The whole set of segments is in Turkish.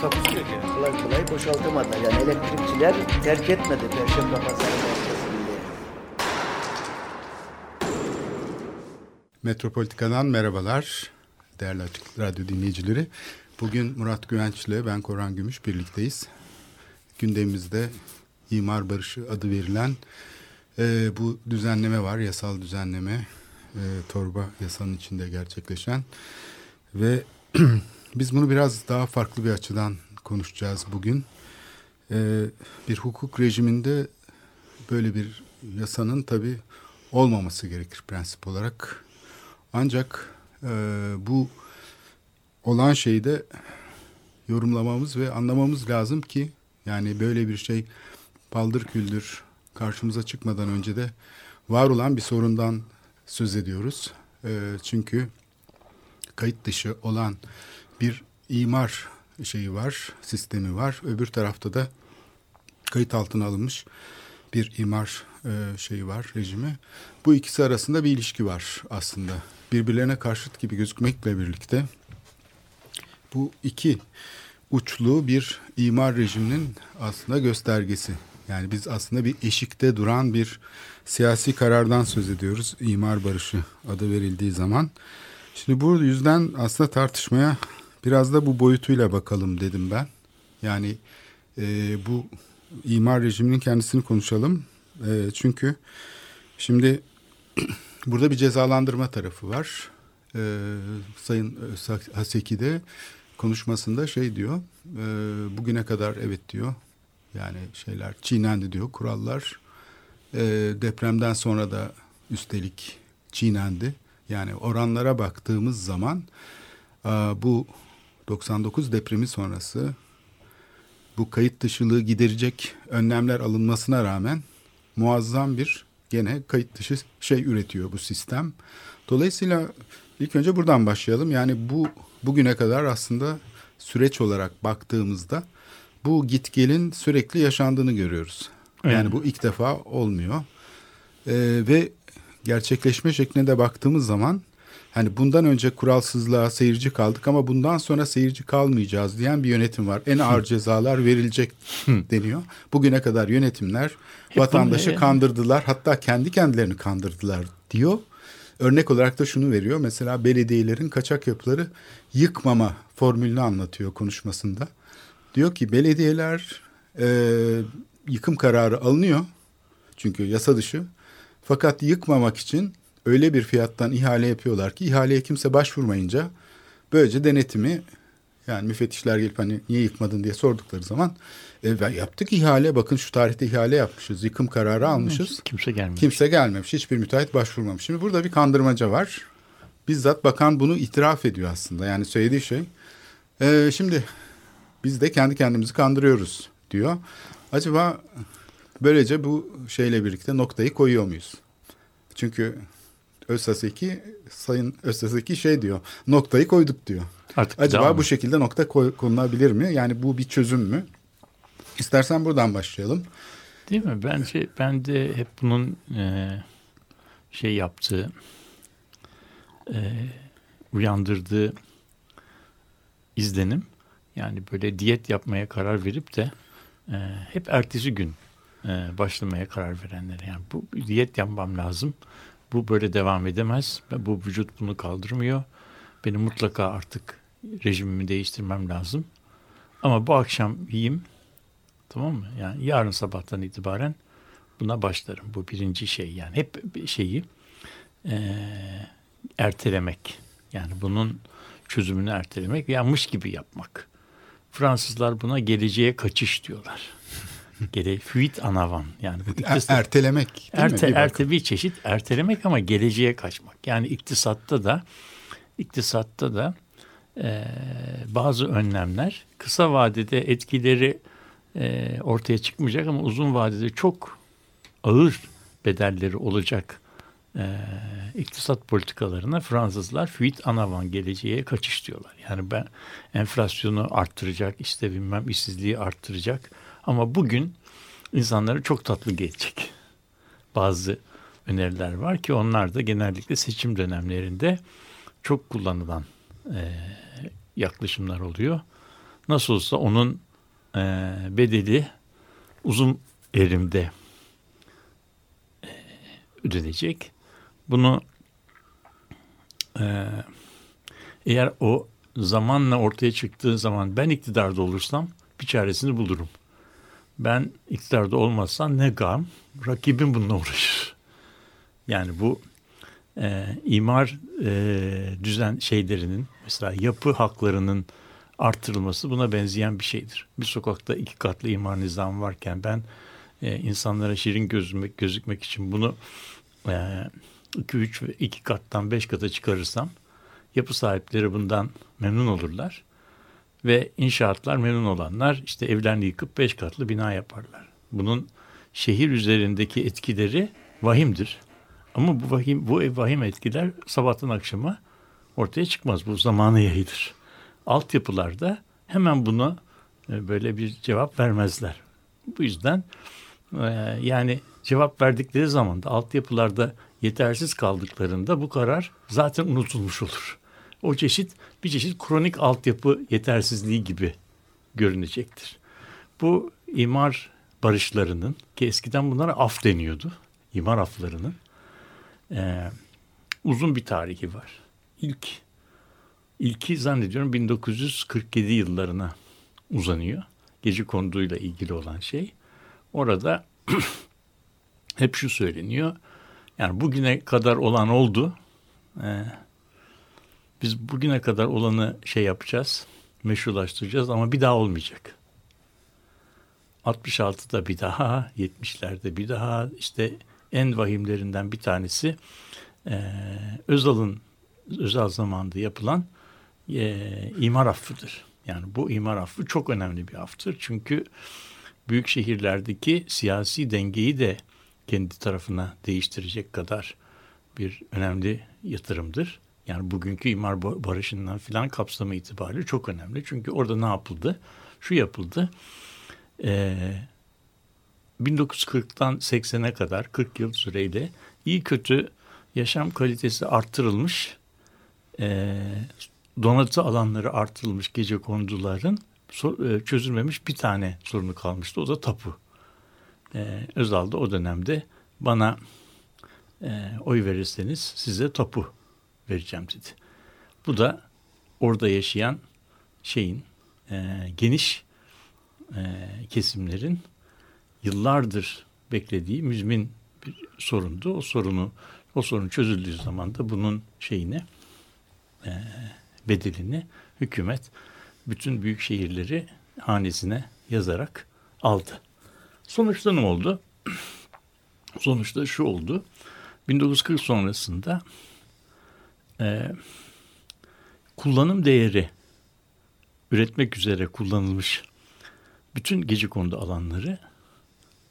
Takusu yok yani. kolay kolay boşaltamadılar. Yani elektrikçiler terk etmedi Perşembe Pazarı merkezinde. Metropolitika'dan merhabalar değerli Açık Radyo dinleyicileri. Bugün Murat Güvenç ile ben Korhan Gümüş birlikteyiz. Gündemimizde imar barışı adı verilen e, bu düzenleme var, yasal düzenleme. E, torba yasanın içinde gerçekleşen ve biz bunu biraz daha farklı bir açıdan konuşacağız bugün. E, bir hukuk rejiminde böyle bir yasanın tabii olmaması gerekir prensip olarak. Ancak e, bu olan şeyi de yorumlamamız ve anlamamız lazım ki yani böyle bir şey paldır küldür karşımıza çıkmadan önce de var olan bir sorundan söz ediyoruz. E, çünkü kayıt dışı olan bir imar şeyi var, sistemi var. Öbür tarafta da kayıt altına alınmış bir imar e, şeyi var, rejimi. Bu ikisi arasında bir ilişki var aslında. Birbirlerine karşıt gibi gözükmekle birlikte bu iki uçlu bir imar rejiminin aslında göstergesi. Yani biz aslında bir eşikte duran bir siyasi karardan söz ediyoruz. İmar barışı adı verildiği zaman. Şimdi bu yüzden aslında tartışmaya biraz da bu boyutuyla bakalım dedim ben. Yani e, bu imar rejiminin kendisini konuşalım. E, çünkü şimdi burada bir cezalandırma tarafı var. E, Sayın Haseki de konuşmasında şey diyor. E, bugüne kadar evet diyor. Yani şeyler çiğnendi diyor kurallar. E, depremden sonra da üstelik çiğnendi. Yani oranlara baktığımız zaman bu 99 depremi sonrası bu kayıt dışılığı giderecek önlemler alınmasına rağmen muazzam bir gene kayıt dışı şey üretiyor bu sistem. Dolayısıyla ilk önce buradan başlayalım. Yani bu bugüne kadar aslında süreç olarak baktığımızda bu git gelin sürekli yaşandığını görüyoruz. Evet. Yani bu ilk defa olmuyor. Ee, ve gerçekleşme şekline de baktığımız zaman hani bundan önce kuralsızlığa seyirci kaldık ama bundan sonra seyirci kalmayacağız diyen bir yönetim var. En ağır cezalar verilecek deniyor. Bugüne kadar yönetimler Hep vatandaşı bunu, kandırdılar hatta kendi kendilerini kandırdılar diyor. Örnek olarak da şunu veriyor. Mesela belediyelerin kaçak yapıları yıkmama formülünü anlatıyor konuşmasında. Diyor ki belediyeler e, yıkım kararı alınıyor. Çünkü yasa dışı. Fakat yıkmamak için öyle bir fiyattan ihale yapıyorlar ki ihaleye kimse başvurmayınca böylece denetimi yani müfettişler gelip hani niye yıkmadın diye sordukları zaman e, yaptık ihale bakın şu tarihte ihale yapmışız yıkım kararı almışız. Kimse gelmemiş. Kimse gelmemiş hiçbir müteahhit başvurmamış. Şimdi burada bir kandırmaca var. Bizzat bakan bunu itiraf ediyor aslında yani söylediği şey. E, şimdi biz de kendi kendimizi kandırıyoruz diyor. Acaba böylece bu şeyle birlikte noktayı koyuyor muyuz? Çünkü Özsaseki Sayın Özsaseki şey diyor. Noktayı koyduk diyor. Artık Acaba bu şekilde nokta koy, konulabilir mi? Yani bu bir çözüm mü? İstersen buradan başlayalım. Değil mi? Bence ben de hep bunun e, şey yaptığı e, uyandırdığı izlenim yani böyle diyet yapmaya karar verip de e, hep ertesi gün e, başlamaya karar verenler. Yani bu diyet yapmam lazım. Bu böyle devam edemez. Bu vücut bunu kaldırmıyor. Benim mutlaka artık rejimimi değiştirmem lazım. Ama bu akşam yiyeyim. Tamam mı? Yani yarın sabahtan itibaren buna başlarım. Bu birinci şey yani hep şeyi e, ertelemek. Yani bunun çözümünü ertelemek, yanmış gibi yapmak. Fransızlar buna geleceğe kaçış diyorlar. Gele, fuit anavan yani bu iktisat, ertelemek. Erte, bir erte bir çeşit ertelemek ama geleceğe kaçmak. Yani iktisatta da iktisatta da e, bazı önlemler kısa vadede etkileri e, ortaya çıkmayacak ama uzun vadede çok ağır bedelleri olacak e, iktisat politikalarına Fransızlar fuit anavan geleceğe kaçış diyorlar. Yani ben enflasyonu arttıracak, işte bilmem işsizliği arttıracak ama bugün insanlara çok tatlı gelecek. Bazı öneriler var ki onlar da genellikle seçim dönemlerinde çok kullanılan e, yaklaşımlar oluyor. Nasıl olsa onun e, bedeli uzun erimde e, ödenecek. Bunu e, eğer o zamanla ortaya çıktığı zaman ben iktidarda olursam bir çaresini bulurum. Ben iktidarda olmazsam ne gam, rakibim bununla uğraşır. Yani bu e, imar e, düzen şeylerinin mesela yapı haklarının artırılması buna benzeyen bir şeydir. Bir sokakta iki katlı imar nizamı varken ben e, insanlara şirin gözükmek, gözükmek için bunu e, iki üç ve iki kattan beş kata çıkarırsam yapı sahipleri bundan memnun olurlar. Ve inşaatlar memnun olanlar işte evlerini yıkıp beş katlı bina yaparlar. Bunun şehir üzerindeki etkileri vahimdir. Ama bu vahim, bu vahim etkiler sabahtan akşama ortaya çıkmaz. Bu zamanı yayılır. Altyapılarda hemen buna e, böyle bir cevap vermezler. Bu yüzden e, yani cevap verdikleri zaman da altyapılarda yetersiz kaldıklarında bu karar zaten unutulmuş olur. O çeşit bir çeşit kronik altyapı yetersizliği gibi görünecektir. Bu imar barışlarının ki eskiden bunlara af deniyordu. İmar aflarının e, uzun bir tarihi var. İlk ilki zannediyorum 1947 yıllarına uzanıyor. Gece konduğuyla ilgili olan şey. Orada hep şu söyleniyor. Yani bugüne kadar olan oldu. Ee, biz bugüne kadar olanı şey yapacağız, meşrulaştıracağız ama bir daha olmayacak. 66'da bir daha, 70'lerde bir daha işte en vahimlerinden bir tanesi e, Özal'ın Özal zamanında yapılan e, imar affıdır. Yani bu imar affı çok önemli bir afftır. Çünkü büyük şehirlerdeki siyasi dengeyi de kendi tarafına değiştirecek kadar bir önemli yatırımdır. Yani bugünkü imar barışından filan kapsamı itibariyle çok önemli. Çünkü orada ne yapıldı? Şu yapıldı. Ee, 1940'tan 80'e kadar 40 yıl süreyle iyi kötü yaşam kalitesi arttırılmış, e, donatı alanları artırılmış gece konduların e, çözülmemiş bir tane sorunu kalmıştı. O da tapu. E, Özal da o dönemde bana e, oy verirseniz size tapu vereceğim dedi. Bu da orada yaşayan şeyin e, geniş e, kesimlerin yıllardır beklediği müzmin bir sorundu. O sorunu o sorun çözüldüğü zaman da bunun şeyini e, bedelini hükümet bütün büyük şehirleri hanesine yazarak aldı. Sonuçta ne oldu? Sonuçta şu oldu. 1940 sonrasında e, kullanım değeri üretmek üzere kullanılmış bütün gece kondu alanları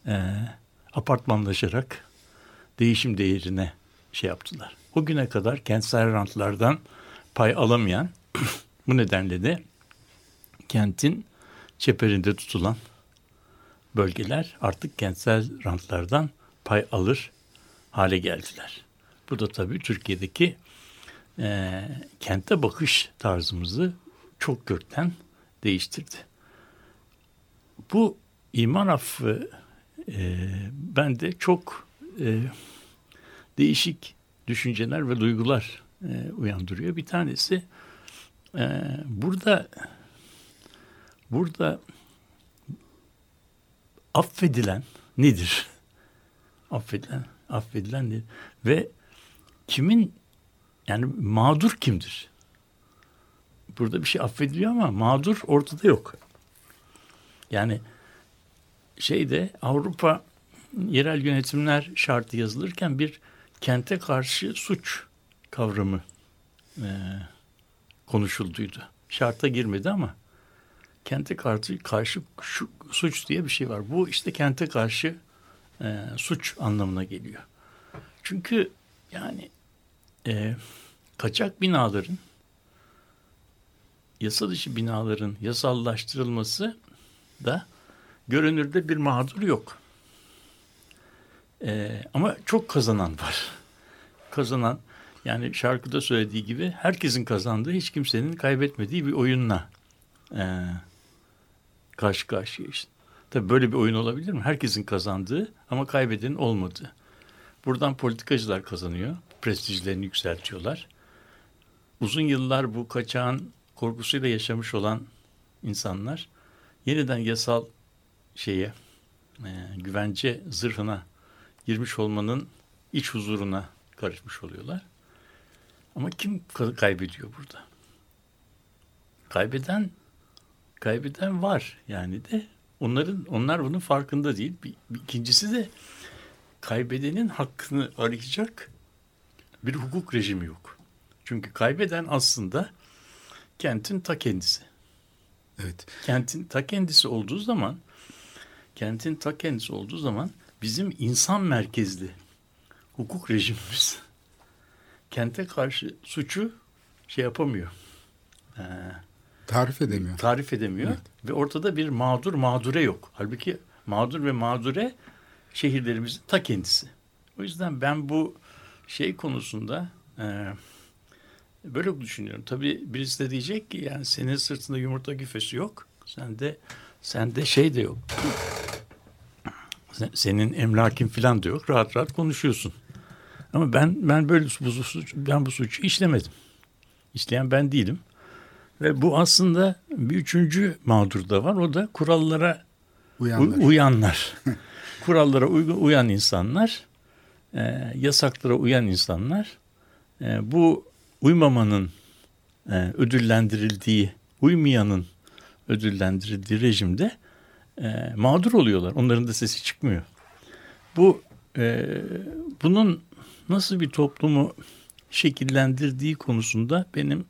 e, apartmanlaşarak değişim değerine şey yaptılar. O güne kadar kentsel rantlardan pay alamayan bu nedenle de kentin çeperinde tutulan bölgeler artık kentsel rantlardan pay alır hale geldiler. Bu da tabii Türkiye'deki e, kente bakış tarzımızı çok kökten değiştirdi. Bu iman affı e, bende çok e, değişik düşünceler ve duygular e, uyandırıyor. Bir tanesi e, burada burada affedilen nedir? affedilen, affedilen nedir? Ve kimin yani mağdur kimdir? Burada bir şey affediliyor ama mağdur ortada yok. Yani şeyde Avrupa yerel yönetimler şartı yazılırken bir kente karşı suç kavramı e, konuşulduydu. Şarta girmedi ama kente karşı, karşı şu, suç diye bir şey var. Bu işte kente karşı e, suç anlamına geliyor. Çünkü yani e, kaçak binaların yasa dışı binaların yasallaştırılması da görünürde bir mağdur yok. E, ama çok kazanan var. Kazanan yani şarkıda söylediği gibi herkesin kazandığı hiç kimsenin kaybetmediği bir oyunla e, karşı karşıya işte. Tabii böyle bir oyun olabilir mi? Herkesin kazandığı ama kaybedenin olmadığı. Buradan politikacılar kazanıyor. Prestijlerini yükseltiyorlar. Uzun yıllar bu kaçağın korkusuyla yaşamış olan insanlar yeniden yasal şeye e, güvence zırhına girmiş olmanın iç huzuruna karışmış oluyorlar. Ama kim kaybediyor burada? Kaybeden kaybeden var yani de onların onlar bunun farkında değil. Bir, bir ikincisi de kaybedenin hakkını arayacak bir hukuk rejimi yok. Çünkü kaybeden aslında kentin ta kendisi. Evet. Kentin ta kendisi olduğu zaman kentin ta kendisi olduğu zaman bizim insan merkezli hukuk rejimimiz kente karşı suçu şey yapamıyor. Ee, tarif edemiyor. Tarif edemiyor evet. ve ortada bir mağdur mağdure yok. Halbuki mağdur ve mağdure şehirlerimizin ta kendisi. O yüzden ben bu şey konusunda e, böyle düşünüyorum. Tabii birisi de diyecek ki yani senin sırtında yumurta güfesi yok. Sen de sen de şey de yok. Senin emlakin falan da yok. Rahat rahat konuşuyorsun. Ama ben ben böyle bu suç, ben bu suçu işlemedim. İşleyen ben değilim. Ve bu aslında bir üçüncü mağdur da var. O da kurallara uyanlar. uyanlar. kurallara uygun uyan insanlar, e, yasaklara uyan insanlar. E, bu uymamanın e, ödüllendirildiği, uymayanın ödüllendirildiği rejimde e, mağdur oluyorlar. Onların da sesi çıkmıyor. Bu e, bunun nasıl bir toplumu şekillendirdiği konusunda benim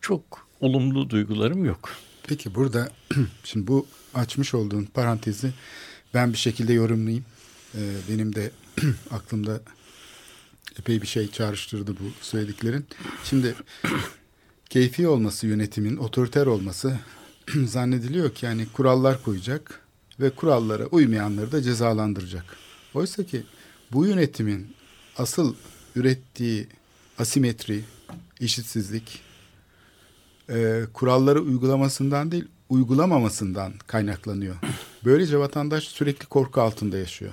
çok olumlu duygularım yok. Peki burada şimdi bu açmış olduğun parantezi ben bir şekilde yorumlayayım. Ee, benim de aklımda epey bir şey çağrıştırdı bu söylediklerin. Şimdi keyfi olması yönetimin, otoriter olması zannediliyor ki yani kurallar koyacak ve kurallara uymayanları da cezalandıracak. Oysa ki bu yönetimin asıl ürettiği asimetri, eşitsizlik, e, kuralları uygulamasından değil, uygulamamasından kaynaklanıyor. Böylece vatandaş sürekli korku altında yaşıyor.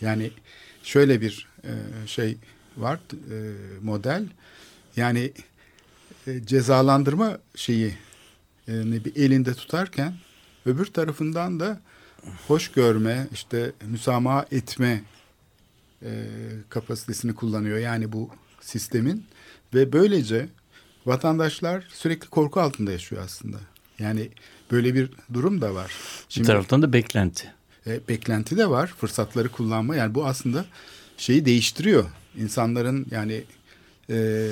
Yani şöyle bir e, şey var, e, model. Yani e, cezalandırma şeyi e, bir elinde tutarken öbür tarafından da hoş görme, işte müsamaha etme e, kapasitesini kullanıyor. Yani bu sistemin ve böylece vatandaşlar sürekli korku altında yaşıyor aslında. Yani böyle bir durum da var. Şimdi, bir taraftan da beklenti. E, beklenti de var. Fırsatları kullanma. Yani bu aslında şeyi değiştiriyor. İnsanların yani e,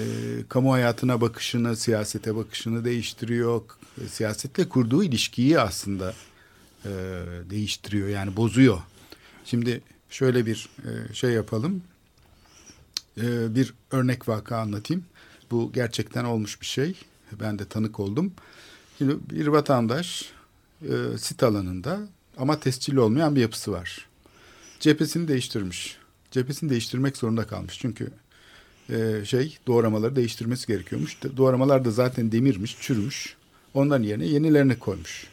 kamu hayatına bakışını, siyasete bakışını değiştiriyor. E, siyasetle kurduğu ilişkiyi aslında e, değiştiriyor. Yani bozuyor. Şimdi şöyle bir e, şey yapalım. E, bir örnek vaka anlatayım. Bu gerçekten olmuş bir şey. Ben de tanık oldum. Şimdi bir vatandaş e, sit alanında ama tescilli olmayan bir yapısı var. Cephesini değiştirmiş. Cephesini değiştirmek zorunda kalmış. Çünkü e, şey doğramaları değiştirmesi gerekiyormuş. Doğramalar da zaten demirmiş, çürümüş. Onların yerine yenilerini koymuş.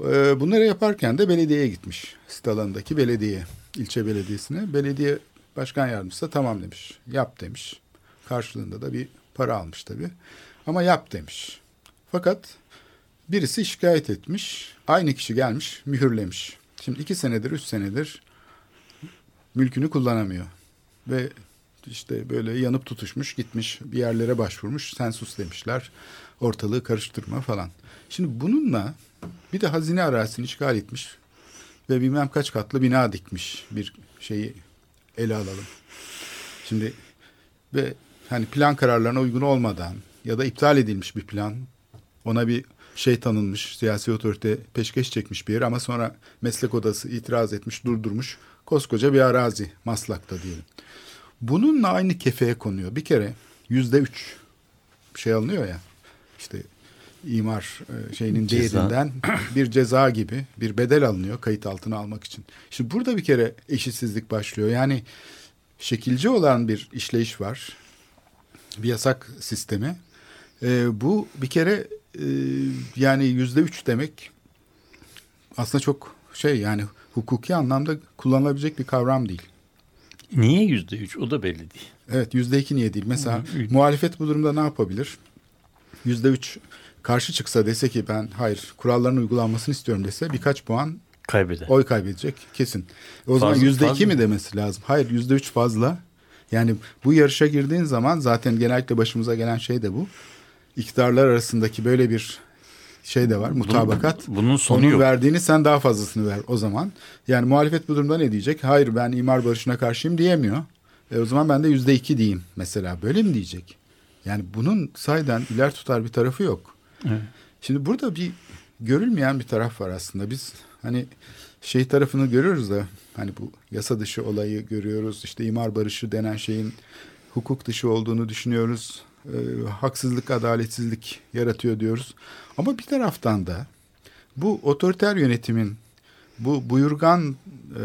E, bunları yaparken de belediyeye gitmiş. Sit alanındaki belediye, ilçe belediyesine. Belediye başkan yardımcısı tamam demiş. Yap demiş. Karşılığında da bir para almış tabii. Ama yap demiş. Fakat birisi şikayet etmiş. Aynı kişi gelmiş, mühürlemiş. Şimdi iki senedir, üç senedir mülkünü kullanamıyor. Ve işte böyle yanıp tutuşmuş, gitmiş bir yerlere başvurmuş. Sen sus demişler. Ortalığı karıştırma falan. Şimdi bununla bir de hazine arazisini işgal etmiş. Ve bilmem kaç katlı bina dikmiş bir şeyi ele alalım. Şimdi ve hani plan kararlarına uygun olmadan ya da iptal edilmiş bir plan ona bir şey tanınmış, siyasi otorite peşkeş çekmiş bir yer ama sonra meslek odası itiraz etmiş, durdurmuş. Koskoca bir arazi Maslak'ta diyelim. Bununla aynı kefeye konuyor. Bir kere yüzde üç şey alınıyor ya işte imar e, şeyinin Ceza. değerinden bir ceza gibi bir bedel alınıyor kayıt altına almak için. Şimdi burada bir kere eşitsizlik başlıyor. Yani şekilci olan bir işleyiş var. Bir yasak sistemi. E, bu bir kere e, yani yüzde üç demek aslında çok şey yani hukuki anlamda kullanılabilecek bir kavram değil. Niye yüzde üç? O da belli değil. Evet yüzde iki niye değil? Mesela Hı, muhalefet bu durumda ne yapabilir? Yüzde üç karşı çıksa dese ki ben hayır kuralların uygulanmasını istiyorum dese birkaç puan Kaybeder. oy kaybedecek kesin. O zaman Fazla- yüzde iki mi demesi lazım? Hayır yüzde üç fazla. Yani bu yarışa girdiğin zaman zaten genellikle başımıza gelen şey de bu. İktidarlar arasındaki böyle bir şey de var mutabakat. bunun sonu Onun yok. verdiğini sen daha fazlasını ver o zaman. Yani muhalefet bu durumda ne diyecek? Hayır ben imar barışına karşıyım diyemiyor. E o zaman ben de yüzde iki diyeyim mesela. Böyle mi diyecek? Yani bunun sayeden iler tutar bir tarafı yok. Evet. Şimdi burada bir görülmeyen bir taraf var aslında. Biz hani şey tarafını görüyoruz da hani bu yasa dışı olayı görüyoruz. İşte imar barışı denen şeyin hukuk dışı olduğunu düşünüyoruz. Ee, haksızlık, adaletsizlik yaratıyor diyoruz. Ama bir taraftan da bu otoriter yönetimin bu buyurgan e,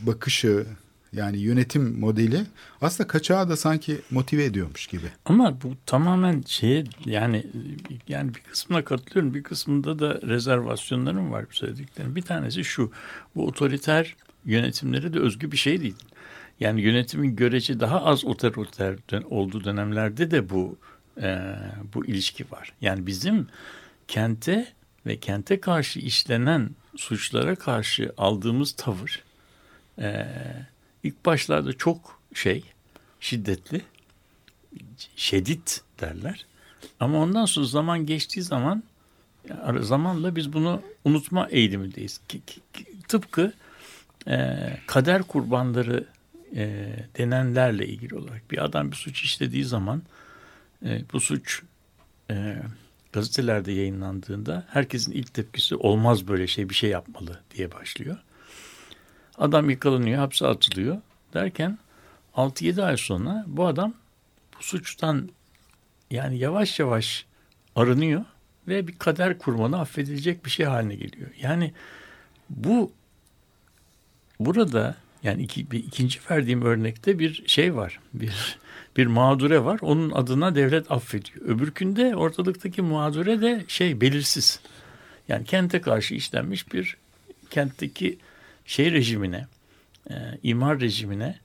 bakışı yani yönetim modeli aslında kaçağı da sanki motive ediyormuş gibi. Ama bu tamamen şeye yani yani bir kısmına katılıyorum. Bir kısmında da rezervasyonlarım var bu söylediklerim. Bir tanesi şu. Bu otoriter yönetimlere de özgü bir şey değil. Yani yönetimin görece daha az otoriter olduğu dönemlerde de bu e, bu ilişki var. Yani bizim kente ve kente karşı işlenen suçlara karşı aldığımız tavır e, ilk başlarda çok şey şiddetli şedid derler. Ama ondan sonra zaman geçtiği zaman zamanla biz bunu unutma eğilimindeyiz. Tıpkı e, kader kurbanları e, denenlerle ilgili olarak bir adam bir suç işlediği zaman e, bu suç e, gazetelerde yayınlandığında herkesin ilk tepkisi olmaz böyle şey bir şey yapmalı diye başlıyor. Adam yakalanıyor, hapse atılıyor derken 6-7 ay sonra bu adam bu suçtan yani yavaş yavaş arınıyor ve bir kader kurmanı affedilecek bir şey haline geliyor. Yani bu burada yani iki, bir, ikinci verdiğim örnekte bir şey var. Bir bir mağdure var. Onun adına devlet affediyor. Öbürkünde ortalıktaki mağdure de şey belirsiz. Yani kente karşı işlenmiş bir kentteki şey rejimine, e, imar rejimine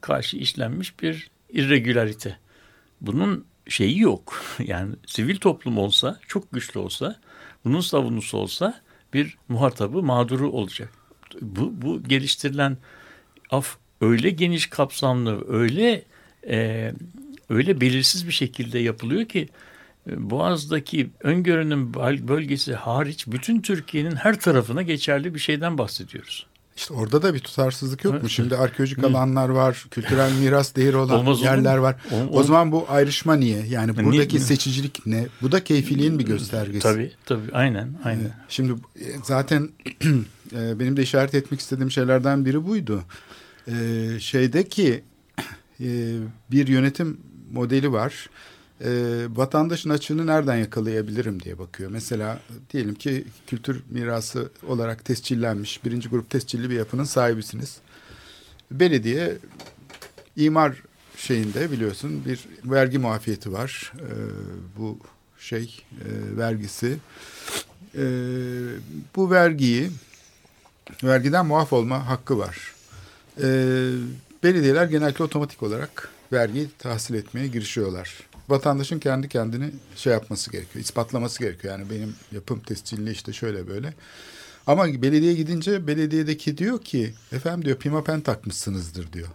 karşı işlenmiş bir irregülarite. Bunun şeyi yok. Yani sivil toplum olsa, çok güçlü olsa, bunun savunusu olsa bir muhatabı, mağduru olacak. Bu, bu geliştirilen af öyle geniş kapsamlı, öyle e, öyle belirsiz bir şekilde yapılıyor ki e, Boğaz'daki öngörünün bölgesi hariç bütün Türkiye'nin her tarafına geçerli bir şeyden bahsediyoruz. İşte orada da bir tutarsızlık yok mu? Şimdi arkeolojik alanlar var, kültürel miras değeri olan Olmaz yerler var. O- O, zaman bu ayrışma niye? Yani Niye- buradaki seçicilik ne? Bu da keyfiliğin bir göstergesi. Tabii tabii aynen aynen. Şimdi e, zaten e, benim de işaret etmek istediğim şeylerden biri buydu. E, Şeydeki e, bir yönetim modeli var. E, Vatandaşın açığını nereden yakalayabilirim diye bakıyor. Mesela diyelim ki kültür mirası olarak tescillenmiş birinci grup tescilli bir yapının sahibisiniz. Belediye imar şeyinde biliyorsun bir vergi muafiyeti var. E, Bu şey e, vergisi e, bu vergiyi vergiden muaf olma hakkı var. E, belediyeler genellikle otomatik olarak vergiyi tahsil etmeye girişiyorlar. Vatandaşın kendi kendini şey yapması gerekiyor, ispatlaması gerekiyor. Yani benim yapım tescilli işte şöyle böyle. Ama belediye gidince belediyedeki diyor ki efendim diyor pimapen takmışsınızdır diyor.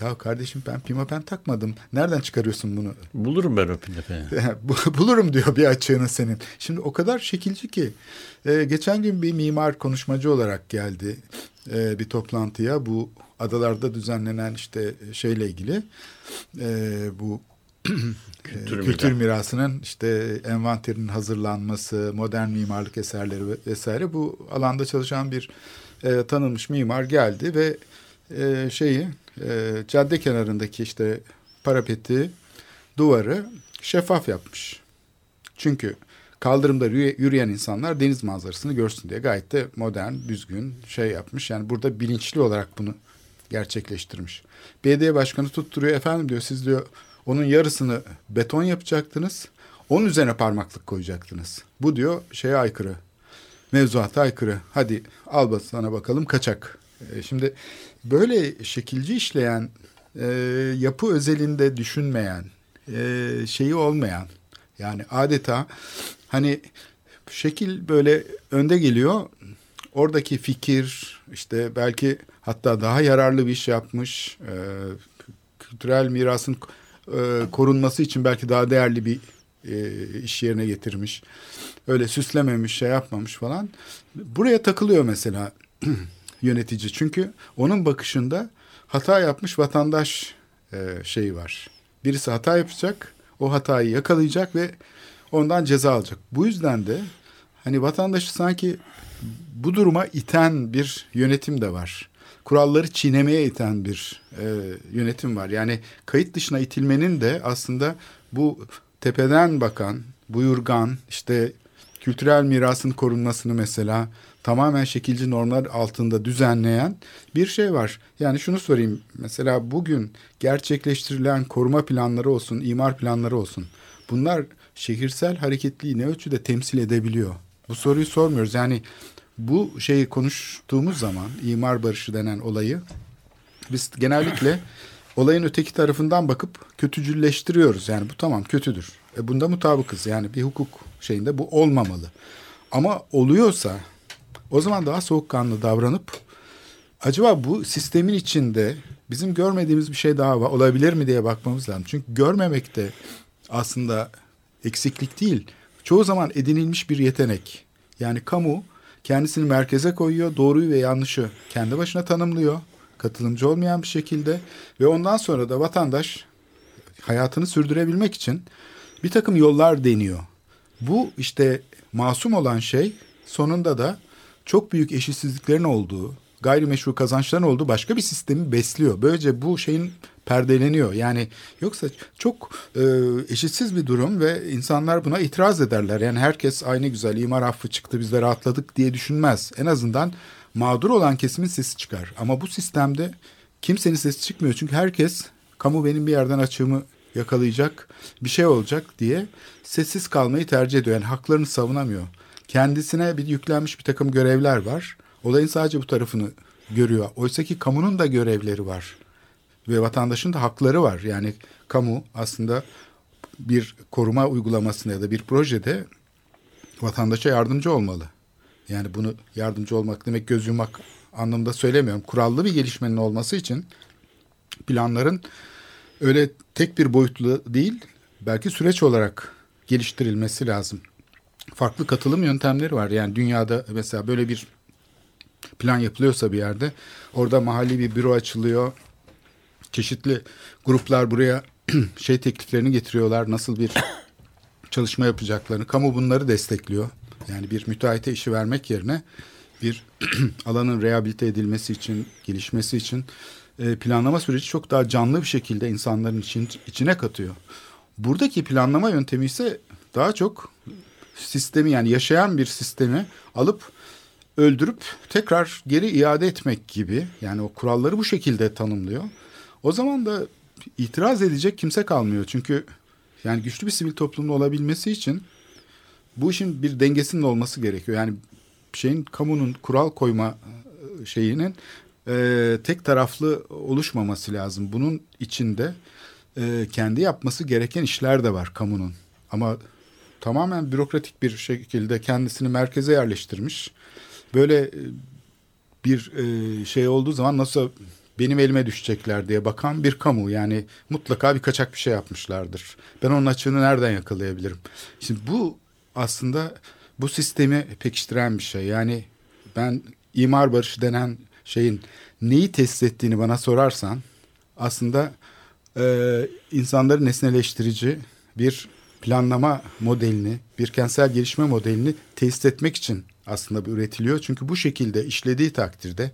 Ya kardeşim ben pimapen takmadım. Nereden çıkarıyorsun bunu? Bulurum ben o pinepeni. Bu- Bulurum diyor bir açığını senin. Şimdi o kadar şekilci ki. Ee, geçen gün bir mimar konuşmacı olarak geldi e, bir toplantıya. Bu adalarda düzenlenen işte şeyle ilgili. e, bu Kültür kültür, miras. mirasının işte envanterinin hazırlanması, modern mimarlık eserleri ve- vesaire bu alanda çalışan bir e, tanınmış mimar geldi ve e, şeyi e, cadde kenarındaki işte parapeti duvarı şeffaf yapmış. Çünkü kaldırımda yürü- yürüyen insanlar deniz manzarasını görsün diye gayet de modern, düzgün şey yapmış. Yani burada bilinçli olarak bunu gerçekleştirmiş. Belediye başkanı tutturuyor efendim diyor siz diyor onun yarısını beton yapacaktınız. Onun üzerine parmaklık koyacaktınız. Bu diyor şeye aykırı. Mevzuata aykırı. Hadi al sana bakalım kaçak. E, şimdi böyle şekilci işleyen, e, yapı özelinde düşünmeyen, e, şeyi olmayan yani adeta hani şekil böyle önde geliyor. Oradaki fikir işte belki hatta daha yararlı bir iş yapmış. E, kültürel mirasın e, korunması için belki daha değerli bir e, iş yerine getirmiş. Öyle süslememiş, şey yapmamış falan. Buraya takılıyor mesela yönetici. Çünkü onun bakışında hata yapmış vatandaş e, şeyi var. Birisi hata yapacak, o hatayı yakalayacak ve ondan ceza alacak. Bu yüzden de hani vatandaşı sanki bu duruma iten bir yönetim de var. Kuralları çiğnemeye iten bir e, yönetim var. Yani kayıt dışına itilmenin de aslında bu tepeden bakan, buyurgan, işte kültürel mirasın korunmasını mesela tamamen şekilci normlar altında düzenleyen bir şey var. Yani şunu sorayım. Mesela bugün gerçekleştirilen koruma planları olsun, imar planları olsun. Bunlar şehirsel hareketliği ne ölçüde temsil edebiliyor? Bu soruyu sormuyoruz. Yani bu şeyi konuştuğumuz zaman imar barışı denen olayı biz genellikle olayın öteki tarafından bakıp kötücülleştiriyoruz. Yani bu tamam kötüdür. E bunda mutabıkız. Yani bir hukuk şeyinde bu olmamalı. Ama oluyorsa o zaman daha soğukkanlı davranıp acaba bu sistemin içinde bizim görmediğimiz bir şey daha var, olabilir mi diye bakmamız lazım. Çünkü görmemek de aslında eksiklik değil. Çoğu zaman edinilmiş bir yetenek. Yani kamu kendisini merkeze koyuyor, doğruyu ve yanlışı kendi başına tanımlıyor. Katılımcı olmayan bir şekilde ve ondan sonra da vatandaş hayatını sürdürebilmek için bir takım yollar deniyor. Bu işte masum olan şey sonunda da çok büyük eşitsizliklerin olduğu, gayrimeşru kazançların olduğu başka bir sistemi besliyor. Böylece bu şeyin perdeleniyor. Yani yoksa çok e, eşitsiz bir durum ve insanlar buna itiraz ederler. Yani herkes aynı güzel imar affı çıktı biz de rahatladık diye düşünmez. En azından mağdur olan kesimin sesi çıkar. Ama bu sistemde kimsenin sesi çıkmıyor. Çünkü herkes kamu benim bir yerden açığımı yakalayacak bir şey olacak diye sessiz kalmayı tercih ediyor. Yani haklarını savunamıyor. Kendisine bir yüklenmiş bir takım görevler var. Olayın sadece bu tarafını görüyor. Oysa ki kamunun da görevleri var. Ve vatandaşın da hakları var. Yani kamu aslında bir koruma uygulamasında ya da bir projede vatandaşa yardımcı olmalı. Yani bunu yardımcı olmak demek göz yumak anlamda söylemiyorum. Kurallı bir gelişmenin olması için planların öyle tek bir boyutlu değil belki süreç olarak geliştirilmesi lazım. Farklı katılım yöntemleri var. Yani dünyada mesela böyle bir plan yapılıyorsa bir yerde orada mahalli bir büro açılıyor. Çeşitli gruplar buraya şey tekliflerini getiriyorlar. Nasıl bir çalışma yapacaklarını. Kamu bunları destekliyor. Yani bir müteahhite işi vermek yerine bir alanın rehabilite edilmesi için, gelişmesi için e, planlama süreci çok daha canlı bir şekilde insanların için, içine katıyor. Buradaki planlama yöntemi ise daha çok sistemi yani yaşayan bir sistemi alıp öldürüp tekrar geri iade etmek gibi yani o kuralları bu şekilde tanımlıyor. O zaman da itiraz edecek kimse kalmıyor. Çünkü yani güçlü bir sivil toplumda olabilmesi için bu işin bir dengesinin olması gerekiyor. Yani şeyin kamunun kural koyma e, şeyinin e, tek taraflı oluşmaması lazım. Bunun içinde e, kendi yapması gereken işler de var kamunun. Ama tamamen bürokratik bir şekilde kendisini merkeze yerleştirmiş. Böyle e, bir e, şey olduğu zaman nasıl benim elime düşecekler diye bakan bir kamu. Yani mutlaka bir kaçak bir şey yapmışlardır. Ben onun açığını nereden yakalayabilirim? Şimdi bu aslında bu sistemi pekiştiren bir şey. Yani ben imar barışı denen şeyin neyi tesis ettiğini bana sorarsan aslında e, insanları nesneleştirici bir planlama modelini, bir kentsel gelişme modelini tesis etmek için aslında üretiliyor. Çünkü bu şekilde işlediği takdirde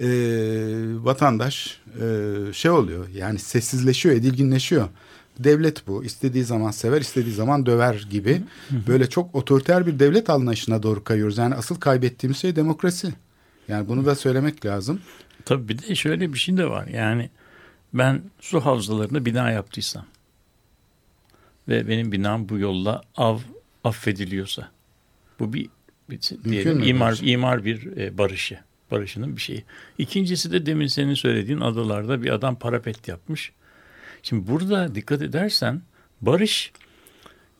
e, vatandaş e, şey oluyor yani sessizleşiyor, edilginleşiyor. Devlet bu. İstediği zaman sever, istediği zaman döver gibi. Böyle çok otoriter bir devlet anlayışına doğru kayıyoruz. Yani asıl kaybettiğimiz şey demokrasi. Yani bunu da söylemek lazım. Tabii bir de şöyle bir şey de var. Yani ben su havzalarına bina yaptıysam ve benim binam bu yolla av affediliyorsa bu bir, bir diyelim mü imar barış? imar bir e, barışı. Barışının bir şeyi. İkincisi de demin senin söylediğin adalarda bir adam parapet yapmış. Şimdi burada dikkat edersen barış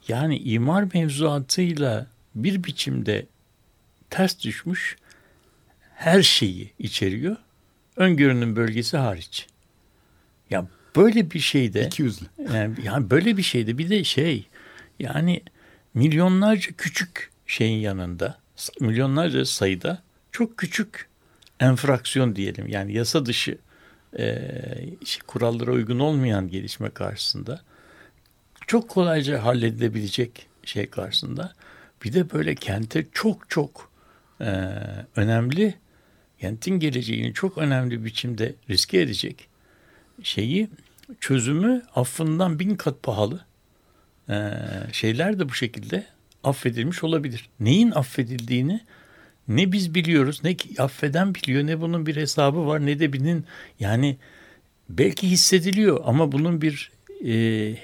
yani imar mevzuatıyla bir biçimde ters düşmüş her şeyi içeriyor. Öngörünün bölgesi hariç. Ya böyle bir şeyde İki yüzlü. yani, yani böyle bir şeyde bir de şey yani milyonlarca küçük şeyin yanında milyonlarca sayıda çok küçük enfraksiyon diyelim yani yasa dışı e, işte kurallara uygun olmayan gelişme karşısında çok kolayca halledilebilecek şey karşısında bir de böyle kente çok çok e, önemli kentin geleceğini çok önemli biçimde riske edecek şeyi çözümü affından bin kat pahalı e, şeyler de bu şekilde affedilmiş olabilir. Neyin affedildiğini ne biz biliyoruz ne affeden biliyor ne bunun bir hesabı var ne de birinin yani belki hissediliyor ama bunun bir e,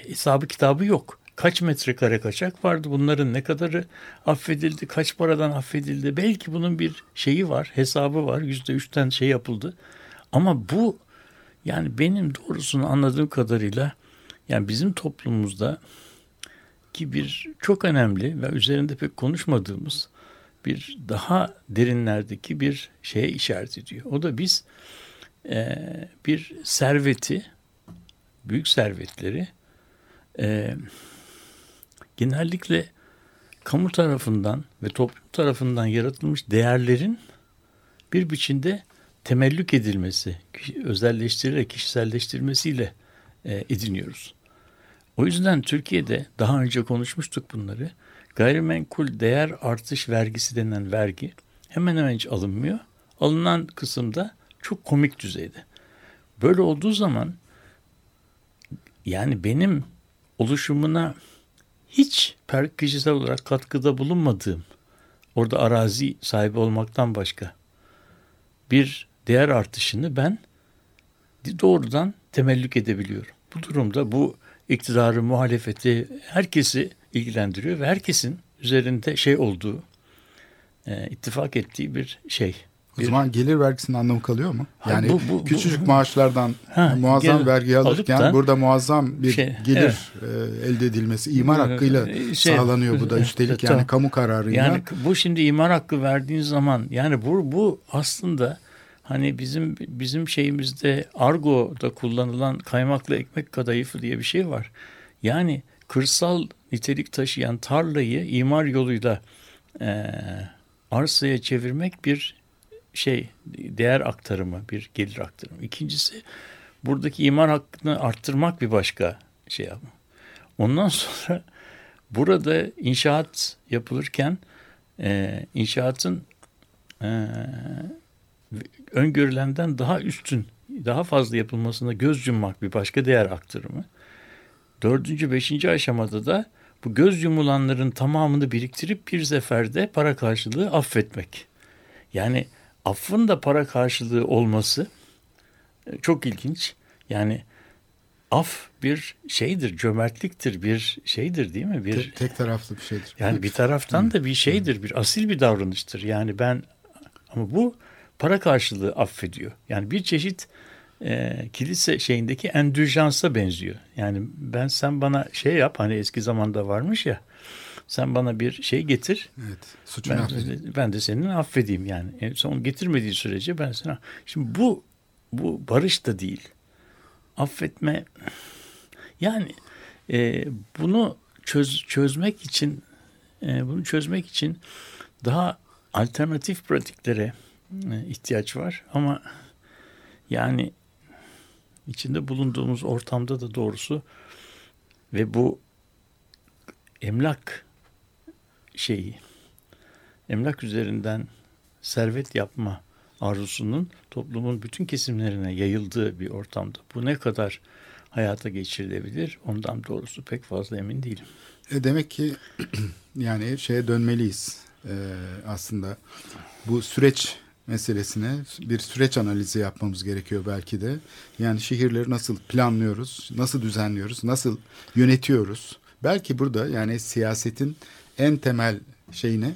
hesabı kitabı yok. Kaç metrekare kaçak vardı bunların ne kadarı affedildi kaç paradan affedildi belki bunun bir şeyi var hesabı var yüzde üçten şey yapıldı ama bu yani benim doğrusunu anladığım kadarıyla yani bizim toplumumuzda ki bir çok önemli ve üzerinde pek konuşmadığımız bir daha derinlerdeki bir şeye işaret ediyor. O da biz e, bir serveti, büyük servetleri e, genellikle kamu tarafından ve toplum tarafından yaratılmış değerlerin bir biçimde temellük edilmesi, özelleştirilerek kişiselleştirilmesiyle e, ediniyoruz. O yüzden Türkiye'de daha önce konuşmuştuk bunları. Gayrimenkul değer artış vergisi denen vergi hemen hemen hiç alınmıyor. Alınan kısımda çok komik düzeyde. Böyle olduğu zaman yani benim oluşumuna hiç per kişisel olarak katkıda bulunmadığım orada arazi sahibi olmaktan başka bir değer artışını ben doğrudan temellük edebiliyorum. Bu durumda bu iktidarı, muhalefeti, herkesi ilgilendiriyor ve herkesin üzerinde şey olduğu, e, ittifak ettiği bir şey. O Bir- zaman gelir vergisinin anlamı kalıyor mu? Ha, Yani bu- bu- küçücük bu- maaşlardan Ha, muazzam gelir vergi alırken da- burada muazzam bir Şey, gelir e, elde edilmesi imar Evet, hakkıyla şey- sağlanıyor bu da üstelik yani Tamam. kamu kararıyla. Yani bu şimdi imar hakkı verdiğin zaman yani bu bu aslında hani bizim bizim şeyimizde argoda kullanılan kaymaklı ekmek kadayıfı diye bir şey var. Yani kırsal nitelik taşıyan tarlayı imar yoluyla e, arsaya çevirmek bir şey değer aktarımı, bir gelir aktarımı. İkincisi buradaki imar hakkını arttırmak bir başka şey yapma. Ondan sonra burada inşaat yapılırken e, inşaatın e, öngörülenden daha üstün, daha fazla yapılmasına göz yummak bir başka değer aktarımı. Dördüncü, beşinci aşamada da bu göz yumulanların tamamını biriktirip bir seferde para karşılığı affetmek. Yani affın da para karşılığı olması e, çok ilginç. Yani af bir şeydir, cömertliktir, bir şeydir değil mi? Bir Tek, tek taraflı bir şeydir. yani bir taraftan da bir şeydir, bir asil bir davranıştır. Yani ben ama bu para karşılığı affediyor. Yani bir çeşit e, kilise şeyindeki endüjansa benziyor. Yani ben sen bana şey yap hani eski zamanda varmış ya sen bana bir şey getir Evet. Suçunu ben, affedin. ben de senin affedeyim yani. E, son getirmediği sürece ben sana. Şimdi bu bu barış da değil. Affetme yani e, bunu çöz, çözmek için e, bunu çözmek için daha alternatif pratiklere ihtiyaç var ama yani içinde bulunduğumuz ortamda da doğrusu ve bu emlak şeyi emlak üzerinden servet yapma arzusunun toplumun bütün kesimlerine yayıldığı bir ortamda. Bu ne kadar hayata geçirilebilir ondan doğrusu pek fazla emin değilim. E demek ki yani şeye dönmeliyiz ee, aslında. Bu süreç meselesine bir süreç analizi yapmamız gerekiyor belki de. Yani şehirleri nasıl planlıyoruz, nasıl düzenliyoruz, nasıl yönetiyoruz? Belki burada yani siyasetin en temel şeyini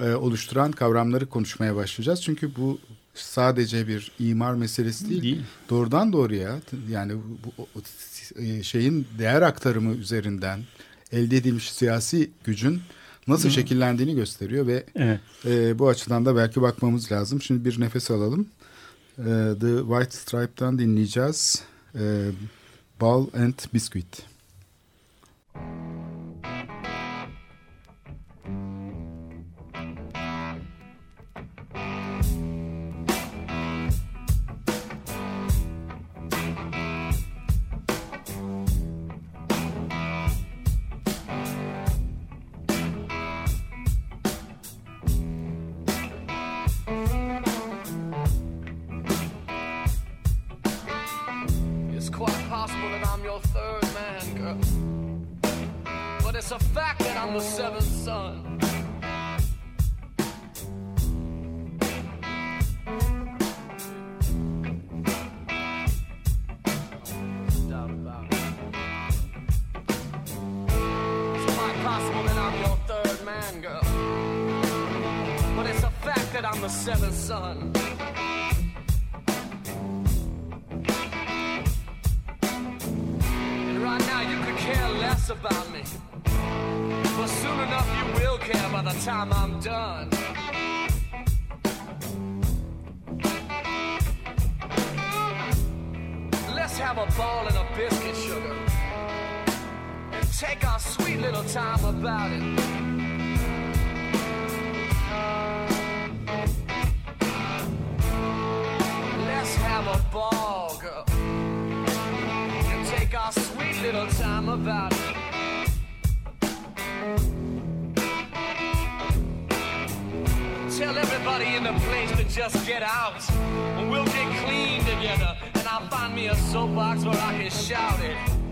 e, oluşturan kavramları konuşmaya başlayacağız. Çünkü bu sadece bir imar meselesi değil. değil. Doğrudan doğruya yani bu, e, şeyin değer aktarımı üzerinden elde edilmiş siyasi gücün nasıl şekillendiğini gösteriyor ve evet. e, bu açıdan da belki bakmamız lazım. Şimdi bir nefes alalım. E, The White Stripe'dan dinleyeceğiz. E, Ball and Biscuit. it's a fact that I'm the seventh son. that I'm the seventh son. And right now you could care less about me. But soon enough you will care by the time I'm done. Let's have a ball and a biscuit, sugar. And take our sweet little time about it. Let's have a ball, girl. And take our sweet little time about it. Just get out. And we'll get clean together. And I'll find me a soapbox where I can shout it.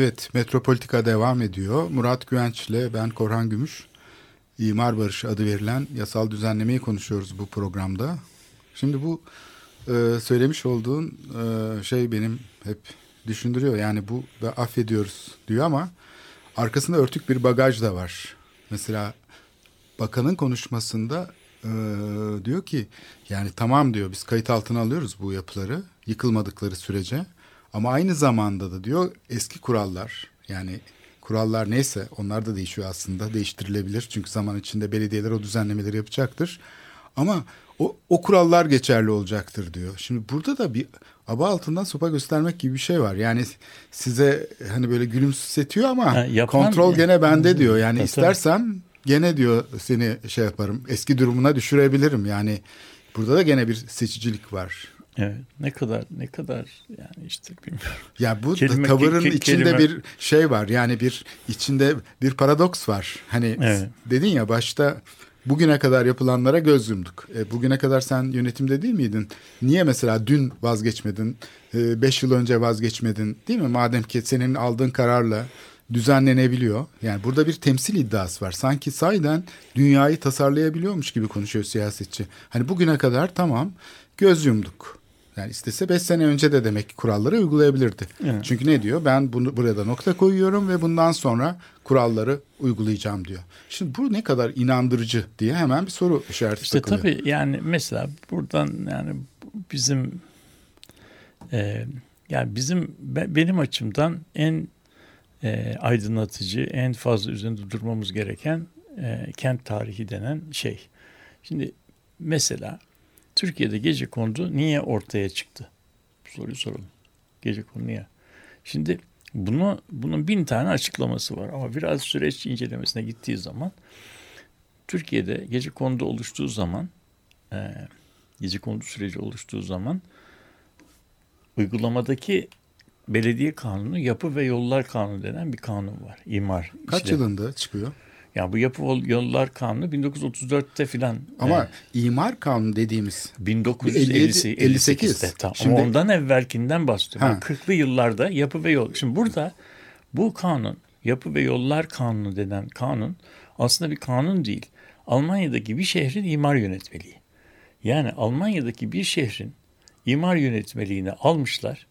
Evet, Metropolitika devam ediyor. Murat Güvenç ile ben Korhan Gümüş. İmar Barışı adı verilen yasal düzenlemeyi konuşuyoruz bu programda. Şimdi bu e, söylemiş olduğun e, şey benim hep düşündürüyor. Yani bu da affediyoruz diyor ama arkasında örtük bir bagaj da var. Mesela bakanın konuşmasında e, diyor ki yani tamam diyor biz kayıt altına alıyoruz bu yapıları yıkılmadıkları sürece. Ama aynı zamanda da diyor eski kurallar yani kurallar neyse onlar da değişiyor aslında değiştirilebilir. Çünkü zaman içinde belediyeler o düzenlemeleri yapacaktır. Ama o, o kurallar geçerli olacaktır diyor. Şimdi burada da bir aba altından sopa göstermek gibi bir şey var. Yani size hani böyle gülümsetiyor ama Ha, yapan- kontrol gene bende diyor. Yani Tabii, istersem gene diyor seni şey yaparım eski durumuna düşürebilirim. Yani burada da gene bir seçicilik var. Evet. Ne kadar ne kadar yani işte bilmiyorum. Ya bu Kelime- tavırın ke- ke- içinde kelime- bir şey var. Yani bir içinde bir paradoks var. Hani Evet. dedin ya başta bugüne kadar yapılanlara göz yumduk. E, bugüne kadar sen yönetimde değil miydin? Niye mesela dün vazgeçmedin? E, beş yıl önce vazgeçmedin değil mi? Madem ki senin aldığın kararla düzenlenebiliyor. Yani burada bir temsil iddiası var. Sanki sayeden dünyayı tasarlayabiliyormuş gibi konuşuyor siyasetçi. Hani bugüne kadar tamam göz yumduk. Yani istese 5 sene önce de demek ki kuralları uygulayabilirdi. Evet. Çünkü ne diyor? Ben bunu burada nokta koyuyorum ve bundan sonra kuralları uygulayacağım diyor. Şimdi bu ne kadar inandırıcı diye hemen bir soru işareti İşte takılıyor. tabii yani mesela buradan yani bizim e, yani bizim be- benim açımdan en e, aydınlatıcı, en fazla üzerinde durmamız gereken e, kent tarihi denen şey. Şimdi mesela Türkiye'de gece kondu niye ortaya çıktı? Bu soruyu soralım. Gece kondu niye? Şimdi bunu bunun bin tane açıklaması var ama biraz süreç incelemesine gittiği zaman Türkiye'de gece kondu oluştuğu zaman e, gece kondu süreci oluştuğu zaman uygulamadaki belediye kanunu yapı ve yollar kanunu denen bir kanun var. İmar. Kaç işlemi. yılında çıkıyor? Ya bu yapı yollar kanunu 1934'te filan. Ama e, imar kanunu dediğimiz 1958'te 58. tamam. Şimdi- Ama ondan evvelkinden bahsediyorum. Ha. 40'lı yıllarda yapı ve yol. Şimdi burada bu kanun, yapı ve yollar kanunu denen kanun aslında bir kanun değil. Almanya'daki bir şehrin imar yönetmeliği. Yani Almanya'daki bir şehrin imar yönetmeliğini almışlar.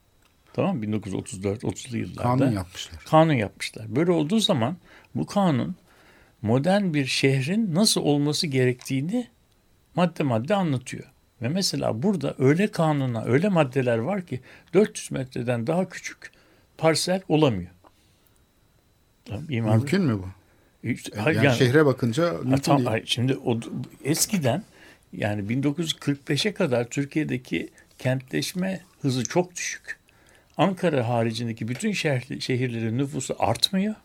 Tamam mı? 1934-30'lu yıllarda. kanun yapmışlar. Kanun yapmışlar. Böyle olduğu zaman bu kanun modern bir şehrin nasıl olması gerektiğini madde madde anlatıyor. Ve mesela burada öyle kanuna, öyle maddeler var ki 400 metreden daha küçük parsel olamıyor. Tamam, imar Mümkün mü bu? İşte- Yani, hayır, yani- şehre bakınca Ha, mümkün tam- değil. hayır, şimdi o, eskiden yani 1945'e kadar Türkiye'deki kentleşme hızı çok düşük. Ankara haricindeki bütün şehir, şehirlerin nüfusu artmıyor.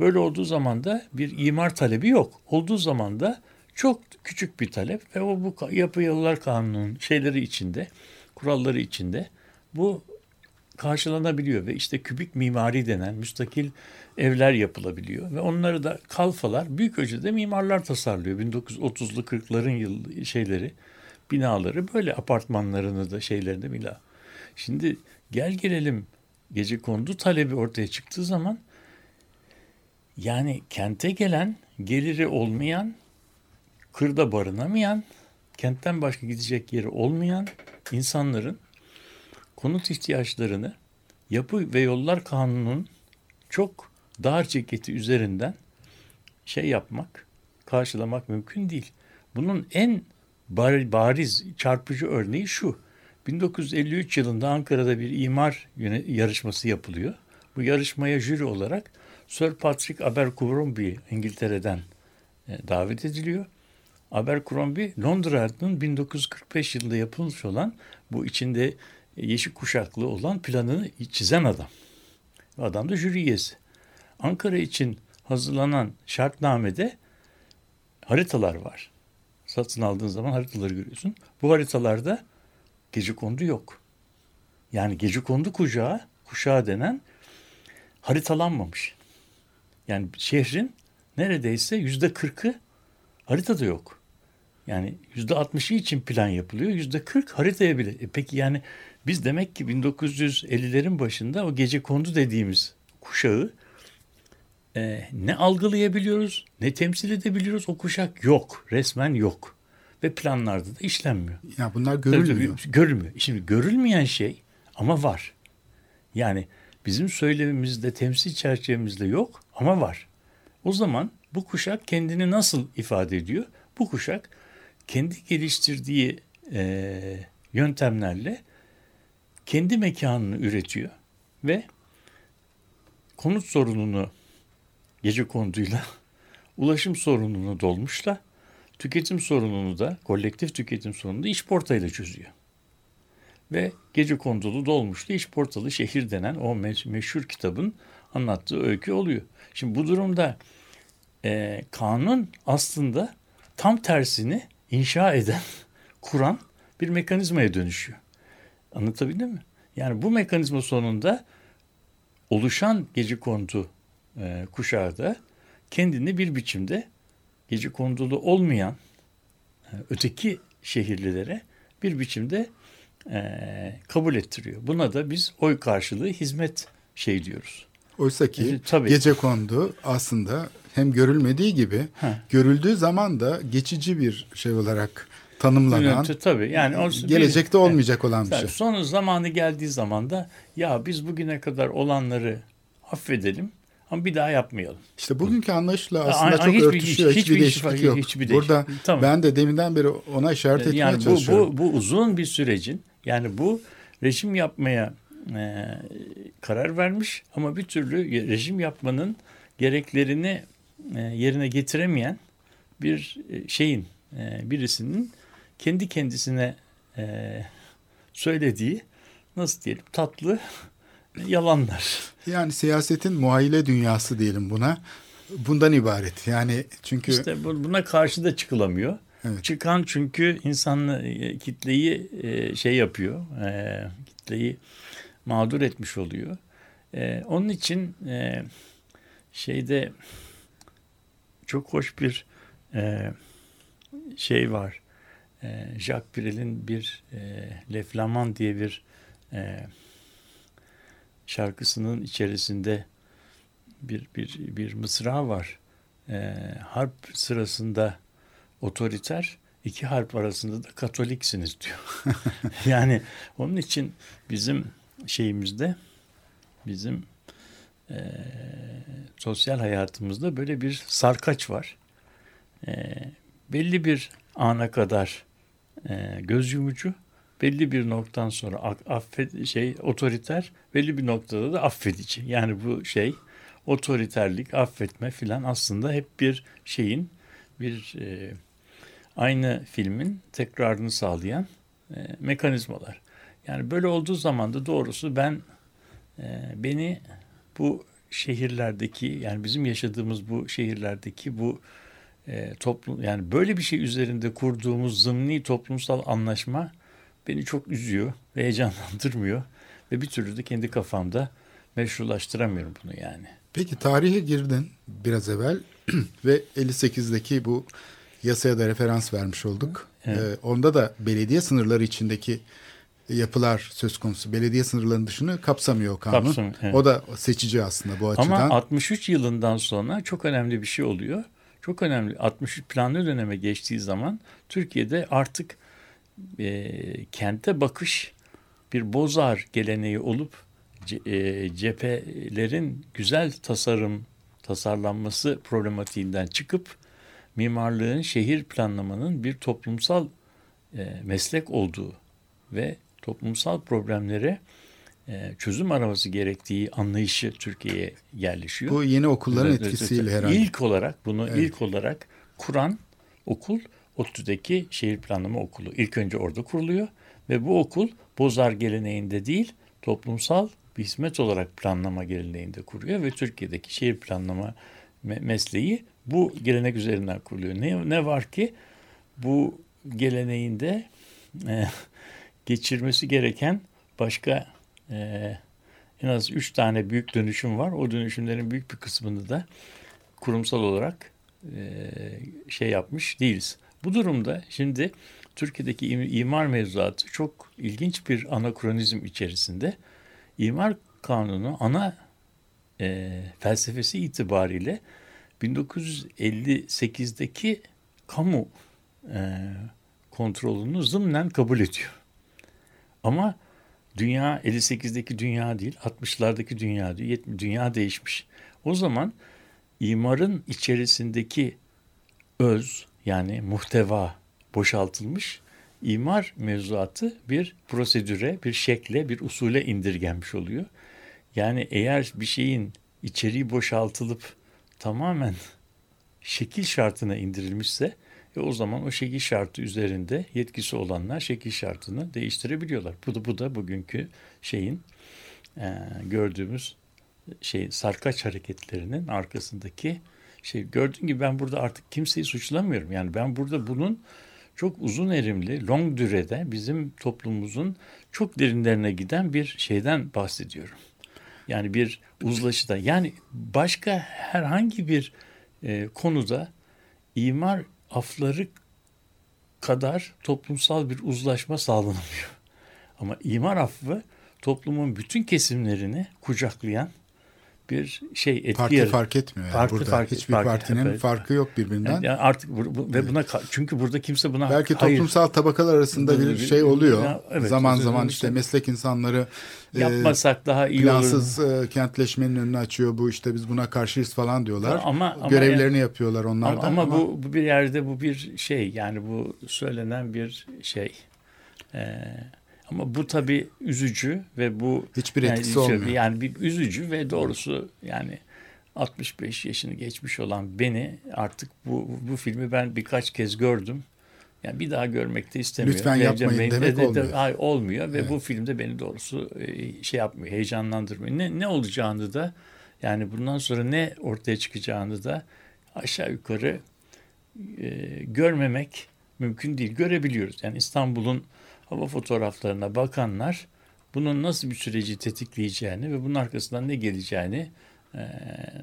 Böyle olduğu zaman da bir imar talebi yok. Olduğu zaman da çok küçük bir talep ve o bu yapı yollar kanunun şeyleri içinde, kuralları içinde bu karşılanabiliyor ve işte kübik mimari denen müstakil evler yapılabiliyor ve onları da kalfalar büyük ölçüde mimarlar tasarlıyor. 1930'lu 40'ların yıl şeyleri binaları böyle apartmanlarını da şeylerini de bina. Şimdi gel gelelim gece kondu talebi ortaya çıktığı zaman yani kente gelen geliri olmayan kırda barınamayan kentten başka gidecek yeri olmayan insanların konut ihtiyaçlarını yapı ve yollar kanunun çok dar ceketi üzerinden şey yapmak, karşılamak mümkün değil. Bunun en bar- bariz, çarpıcı örneği şu. 1953 yılında Ankara'da bir imar yarışması yapılıyor. Bu yarışmaya jüri olarak Sir Patrick Abercrombie İngiltere'den e, davet ediliyor. Abercrombie Londra'nın 1945 yılında yapılmış olan bu içinde yeşil kuşaklı olan planını çizen adam. Adam da jüri üyesi. Ankara için hazırlanan şartnamede haritalar var. Satın aldığın zaman haritaları görüyorsun. Bu haritalarda gece kondu yok. Yani gece kondu kuşağı, kuşağı denen haritalanmamış. Yani şehrin neredeyse yüzde kırkı haritada yok. Yani yüzde altmışı için plan yapılıyor. Yüzde kırk haritaya bile. E peki yani biz demek ki 1950'lerin başında o gece kondu dediğimiz kuşağı e, ne algılayabiliyoruz ne temsil edebiliyoruz. O kuşak yok. Resmen yok. Ve planlarda da işlenmiyor. Ya bunlar Tabii, tabii, görülmüyor. Görülmüyor. Şimdi görülmeyen şey ama var. Yani bizim söylemimizde, temsil çerçevemizde yok ama var. O zaman bu kuşak kendini nasıl ifade ediyor? Bu kuşak kendi geliştirdiği e, yöntemlerle kendi mekanını üretiyor ve konut sorununu gece konduyla, ulaşım sorununu dolmuşla, tüketim sorununu da, kolektif tüketim sorununu da iş portayla çözüyor. Ve gece kondulu dolmuşlu iş portalı şehir denen o meş- meşhur kitabın anlattığı öykü oluyor. Şimdi bu durumda e, kanun aslında tam tersini inşa eden, kuran bir mekanizmaya dönüşüyor. Anlatabildim mi? Yani bu mekanizma sonunda oluşan gece kondu e, kuşağı da kendini bir biçimde gece kondulu olmayan e, öteki şehirlilere bir biçimde e, kabul ettiriyor. Buna da biz oy karşılığı hizmet şey diyoruz. Oysa ki E, tabii. gece kondu aslında hem görülmediği gibi Ha. görüldüğü zaman da geçici bir şey olarak tanımlanan, Tabii, tabii. Yani o- gelecekte bir- olmayacak olan bir şey. Son zamanı geldiği zaman da ya biz bugüne kadar olanları affedelim ama bir daha yapmayalım. İşte bugünkü anlayışla aslında a- çok hiçbir- örtüşüyor. Hiçbir, hiçbir değişiklik işi- yok. hiçbir değişiklik- Burada Tamam. ben de deminden beri ona işaret etmeye Yani bu, çalışıyorum. bu, bu uzun bir sürecin yani bu rejim yapmaya e, karar vermiş ama bir türlü rejim yapmanın gereklerini e, yerine getiremeyen bir e, şeyin e, birisinin kendi kendisine e, söylediği nasıl diyelim tatlı yalanlar. Yani siyasetin muayile dünyası diyelim buna. Bundan ibaret. Yani çünkü İşte bu- buna karşı da çıkılamıyor. Evet. Çıkan çünkü insanlı e, kitleyi e, şey yapıyor, kitleyi mağdur etmiş oluyor. E, onun için e, şeyde çok hoş bir e, şey var. E, Jacques Brel'in bir e, Le Flamand diye bir e, şarkısının içerisinde bir bir bir mısra var. E, harp sırasında otoriter, iki harp arasında da katoliksiniz diyor. yani onun için bizim şeyimizde, bizim e, sosyal hayatımızda böyle bir sarkaç var. E, belli bir ana kadar e, göz yumucu, belli bir noktadan sonra affet şey otoriter, belli bir noktada da affedici. Yani bu şey otoriterlik, affetme filan aslında hep bir şeyin bir e, aynı filmin tekrarını sağlayan e, mekanizmalar. Yani böyle olduğu zaman da doğrusu ben e, beni bu şehirlerdeki yani bizim yaşadığımız bu şehirlerdeki bu e, toplum yani böyle bir şey üzerinde kurduğumuz zımni toplumsal anlaşma beni çok üzüyor ve heyecanlandırmıyor ve bir türlü de kendi kafamda meşrulaştıramıyorum bunu yani. Peki tarihe girdin biraz evvel ve 58'deki bu yasaya da referans vermiş olduk. Evet. Ee, onda da belediye sınırları içindeki yapılar söz konusu. Belediye sınırlarının dışını kapsamıyor kanun. Kapsamıyor, evet. O da seçici aslında bu açıdan. Ama 63 yılından sonra çok önemli bir şey oluyor. Çok önemli. 63 planlı döneme geçtiği zaman Türkiye'de artık e, kente bakış bir bozar geleneği olup e, cephelerin güzel tasarım tasarlanması problematiğinden çıkıp mimarlığın şehir planlamanın bir toplumsal e, meslek olduğu ve toplumsal problemlere e, çözüm araması gerektiği anlayışı Türkiye'ye yerleşiyor. Bu yeni okulların etkisiyle herhalde. İlk olarak bunu Evet. ilk olarak kuran okul ODTÜ'deki şehir planlama okulu. İlk önce orada kuruluyor ve bu okul Bozar geleneğinde değil toplumsal bir hizmet olarak planlama geleneğinde kuruyor ve Türkiye'deki şehir planlama me- mesleği bu gelenek üzerinden kuruluyor. Ne, ne var ki bu geleneğinde e, geçirmesi gereken başka e, en az üç tane büyük dönüşüm var. O dönüşümlerin büyük bir kısmını da kurumsal olarak e, şey yapmış değiliz. Bu durumda şimdi Türkiye'deki im- imar mevzuatı çok ilginç bir anakronizm içerisinde. İmar kanunu ana e, felsefesi itibariyle 1958'deki kamu e, kontrolünü zımnen kabul ediyor. Ama dünya 58'deki dünya değil, 60'lardaki dünya değil, 70 dünya değişmiş. O zaman imarın içerisindeki öz yani muhteva boşaltılmış. İmar mevzuatı bir prosedüre, bir şekle, bir usule indirgenmiş oluyor. Yani eğer bir şeyin içeriği boşaltılıp tamamen şekil şartına indirilmişse e o zaman o şekil şartı üzerinde yetkisi olanlar şekil şartını değiştirebiliyorlar. Bu da bu da bugünkü şeyin e, gördüğümüz şey sarkaç hareketlerinin arkasındaki şey gördüğün gibi ben burada artık kimseyi suçlamıyorum. Yani ben burada bunun çok uzun erimli, long dürede bizim toplumumuzun çok derinlerine giden bir şeyden bahsediyorum. Yani bir uzlaşıda. Yani başka herhangi bir e, konuda imar afları kadar toplumsal bir uzlaşma sağlanamıyor. Ama imar affı toplumun bütün kesimlerini kucaklayan bir şey etki Parti yaratıyor. fark etmiyor yani Farklı burada. fark- Hiçbir fark- partinin evet. farkı yok birbirinden. Yani, yani artık bu, bu- ve buna çünkü burada kimse buna Belki hayır toplumsal tabakalar arasında bir Bir- şey oluyor. Ya, evet, zaman zaman işte meslek insanları e, yapmasak daha iyi plansız olur. e, kentleşmenin önünü açıyor. Bu işte biz buna karşıyız falan diyorlar. Ama- ama Görevlerini yapıyorlar onlar Ama, da. ama bu, bu bir yerde bu bir şey yani bu söylenen bir şey. Ee, ama bu tabii üzücü ve bu Hiçbir yani, etkisi şöyle olmuyor. Yani bir üzücü ve doğrusu yani 65 yaşını geçmiş olan beni artık bu bu filmi ben birkaç kez gördüm. Yani bir daha görmek de istemiyorum. Lütfen yapmayın ve- demek de- de- olmuyor. Hayır, olmuyor ve Evet. bu filmde beni doğrusu e, şey yapmıyor, heyecanlandırmıyor. Ne, ne olacağını da yani bundan sonra ne ortaya çıkacağını da aşağı yukarı e, görmemek mümkün değil. Görebiliyoruz. Yani İstanbul'un hava fotoğraflarına bakanlar bunun nasıl bir süreci tetikleyeceğini ve bunun arkasından ne geleceğini e,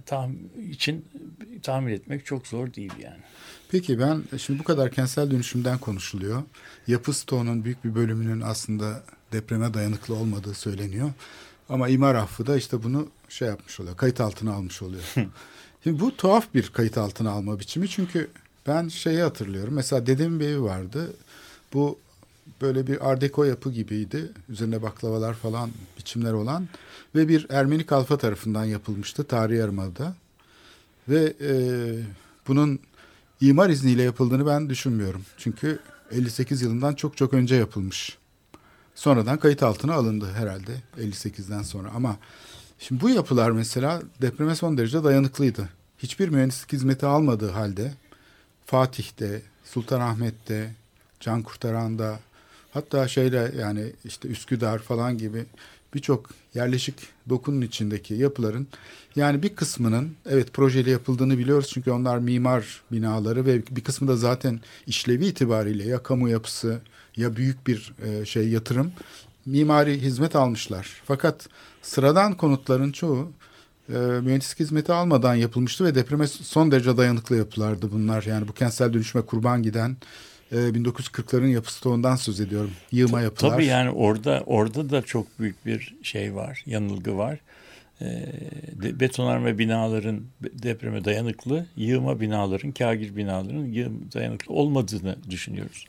tahmin için tahmin etmek çok zor değil yani. Peki ben şimdi bu kadar kentsel dönüşümden konuşuluyor. Yapı stoğunun büyük bir bölümünün aslında depreme dayanıklı olmadığı söyleniyor. Ama imar affı da işte bunu şey yapmış oluyor, kayıt altına almış oluyor. Şimdi bu tuhaf bir kayıt altına alma biçimi çünkü ben şeyi hatırlıyorum. Mesela dedemin bir evi vardı. Bu böyle bir art deco yapı gibiydi. Üzerine baklavalar falan biçimler olan ve bir Ermeni kalfa tarafından yapılmıştı tarihi yarımada. Ve e, bunun imar izniyle yapıldığını ben düşünmüyorum. Çünkü 58 yılından çok çok önce yapılmış. Sonradan kayıt altına alındı herhalde 58'den sonra ama şimdi bu yapılar mesela depreme son derece dayanıklıydı. Hiçbir mühendislik hizmeti almadığı halde Fatih'te, Sultanahmet'te, Can Kurtaran'da hatta şeyle yani işte Üsküdar falan gibi birçok yerleşik dokunun içindeki yapıların yani bir kısmının evet projeli yapıldığını biliyoruz çünkü onlar mimar binaları ve bir kısmı da zaten işlevi itibariyle ya kamu yapısı ya büyük bir e, şey yatırım mimari hizmet almışlar. Fakat sıradan konutların çoğu e, mühendislik hizmeti almadan yapılmıştı ve depreme son derece dayanıklı yapılardı bunlar. Yani bu kentsel dönüşme kurban giden e, 1940'ların yapı stoğundan söz ediyorum. Yığma yapılar. Tabii yani orada orada da çok büyük bir şey var, yanılgı var. Ee, de, betonarme binaların depreme dayanıklı, yığma binaların, kagir binaların yığım dayanıklı olmadığını düşünüyoruz.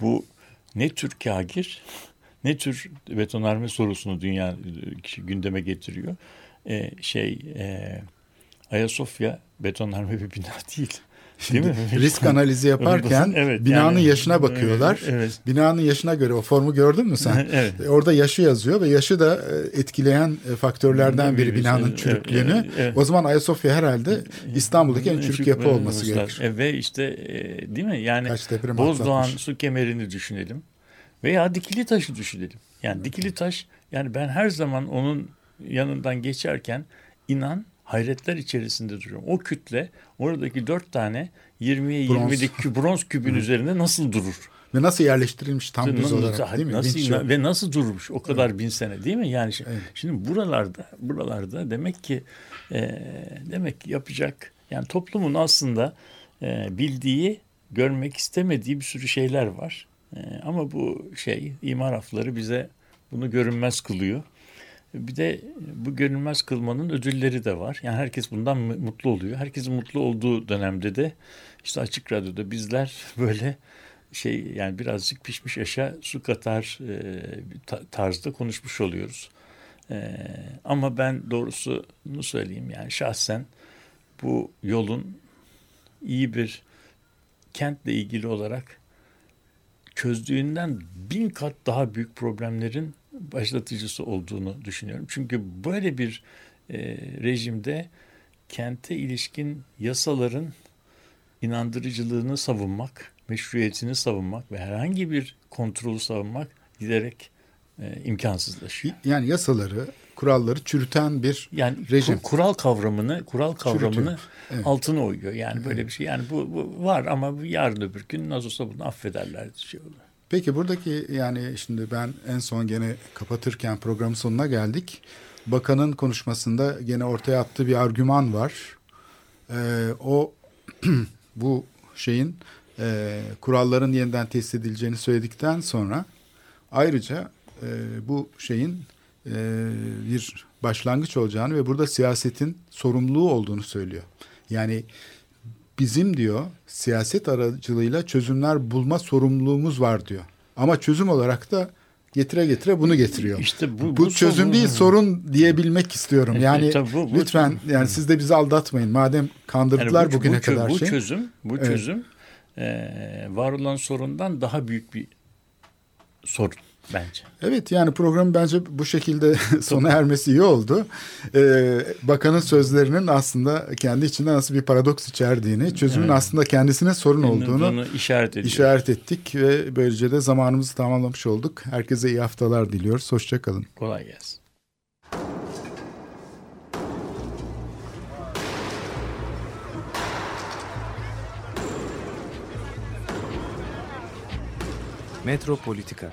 Bu ne tür kagir, ne tür betonarme sorusunu dünya e, gündeme getiriyor. Ee, şey, e, Ayasofya betonarme bir bina değil. Değil mi? risk analizi yaparken Evet, binanın yani- yaşına bakıyorlar. Evet, evet. Binanın yaşına göre o formu gördün mü sen? Evet. E, Orada yaşı yazıyor ve yaşı da e, etkileyen e, faktörlerden biri binanın çürüklüğünü. evet, evet. O zaman Ayasofya herhalde İstanbul'daki en çürük yapı olması gerekir. E, ve işte e, değil mi? Yani Bozdoğan atlatmış. su kemerini düşünelim. Veya Dikili Taş'ı düşünelim. Yani Dikili Taş yani ben her zaman onun yanından geçerken inan hayretler içerisinde duruyorum. O kütle oradaki dört tane 20'ye Bronz. 20'lik kü- bronz kübün üzerinde nasıl durur? Ve nasıl yerleştirilmiş tam düz olarak değil mi? Nasıl, Vinç yok. ve nasıl durmuş o kadar bin sene değil mi? Yani şi- Evet. şimdi buralarda buralarda demek ki e, demek ki yapacak yani toplumun aslında e, bildiği görmek istemediği bir sürü şeyler var. E, ama bu şey imar afları bize bunu görünmez kılıyor. Bir de bu görünmez kılmanın ödülleri de var. Yani herkes bundan mutlu oluyor. Herkesin mutlu olduğu dönemde de işte açık radyoda bizler böyle şey yani birazcık pişmiş aşağı su katar e, tarzda konuşmuş oluyoruz. E, ama ben doğrusunu söyleyeyim yani şahsen bu yolun iyi bir kentle ilgili olarak çözdüğünden bin kat daha büyük problemlerin başlatıcısı olduğunu düşünüyorum. Çünkü böyle bir e, rejimde kente ilişkin yasaların inandırıcılığını savunmak, meşruiyetini savunmak ve herhangi bir kontrolü savunmak giderek e, imkansızlaşıyor. Yani yasaları, kuralları çürüten bir yani rejim. kural kavramını, kural kavramını evet. altına uyuyor. Yani böyle bir şey. Yani bu, bu var ama yarın öbür gün nasıl olsa bunu affederler şey olur. Peki buradaki yani şimdi ben en son gene kapatırken programın sonuna geldik. Bakanın konuşmasında gene ortaya attığı bir argüman var. Ee, o bu şeyin e, kuralların yeniden tesis edileceğini söyledikten sonra ayrıca e, bu şeyin e, bir başlangıç olacağını ve burada siyasetin sorumluluğu olduğunu söylüyor. Yani bizim diyor siyaset aracılığıyla çözümler bulma sorumluluğumuz var diyor. Ama çözüm olarak da getire getire bunu getiriyor. İşte bu, bu, bu çözüm bu, değil sorun diyebilmek istiyorum. Yani evet, bu, bu, lütfen yani siz de bizi aldatmayın. Madem kandırdılar yani bu, bugüne bu, kadar bu şey. çözüm bu evet. çözüm e, var olan sorundan daha büyük bir sorun bence. Evet yani program bence bu şekilde sona ermesi iyi oldu. Ee, bakanın sözlerinin aslında kendi içinde nasıl bir paradoks içerdiğini, çözümün evet. aslında kendisine sorun olduğunu işaret, işaret ettik ve böylece de zamanımızı tamamlamış olduk. Herkese iyi haftalar diliyoruz. Hoşçakalın. Kolay gelsin. Metropolitika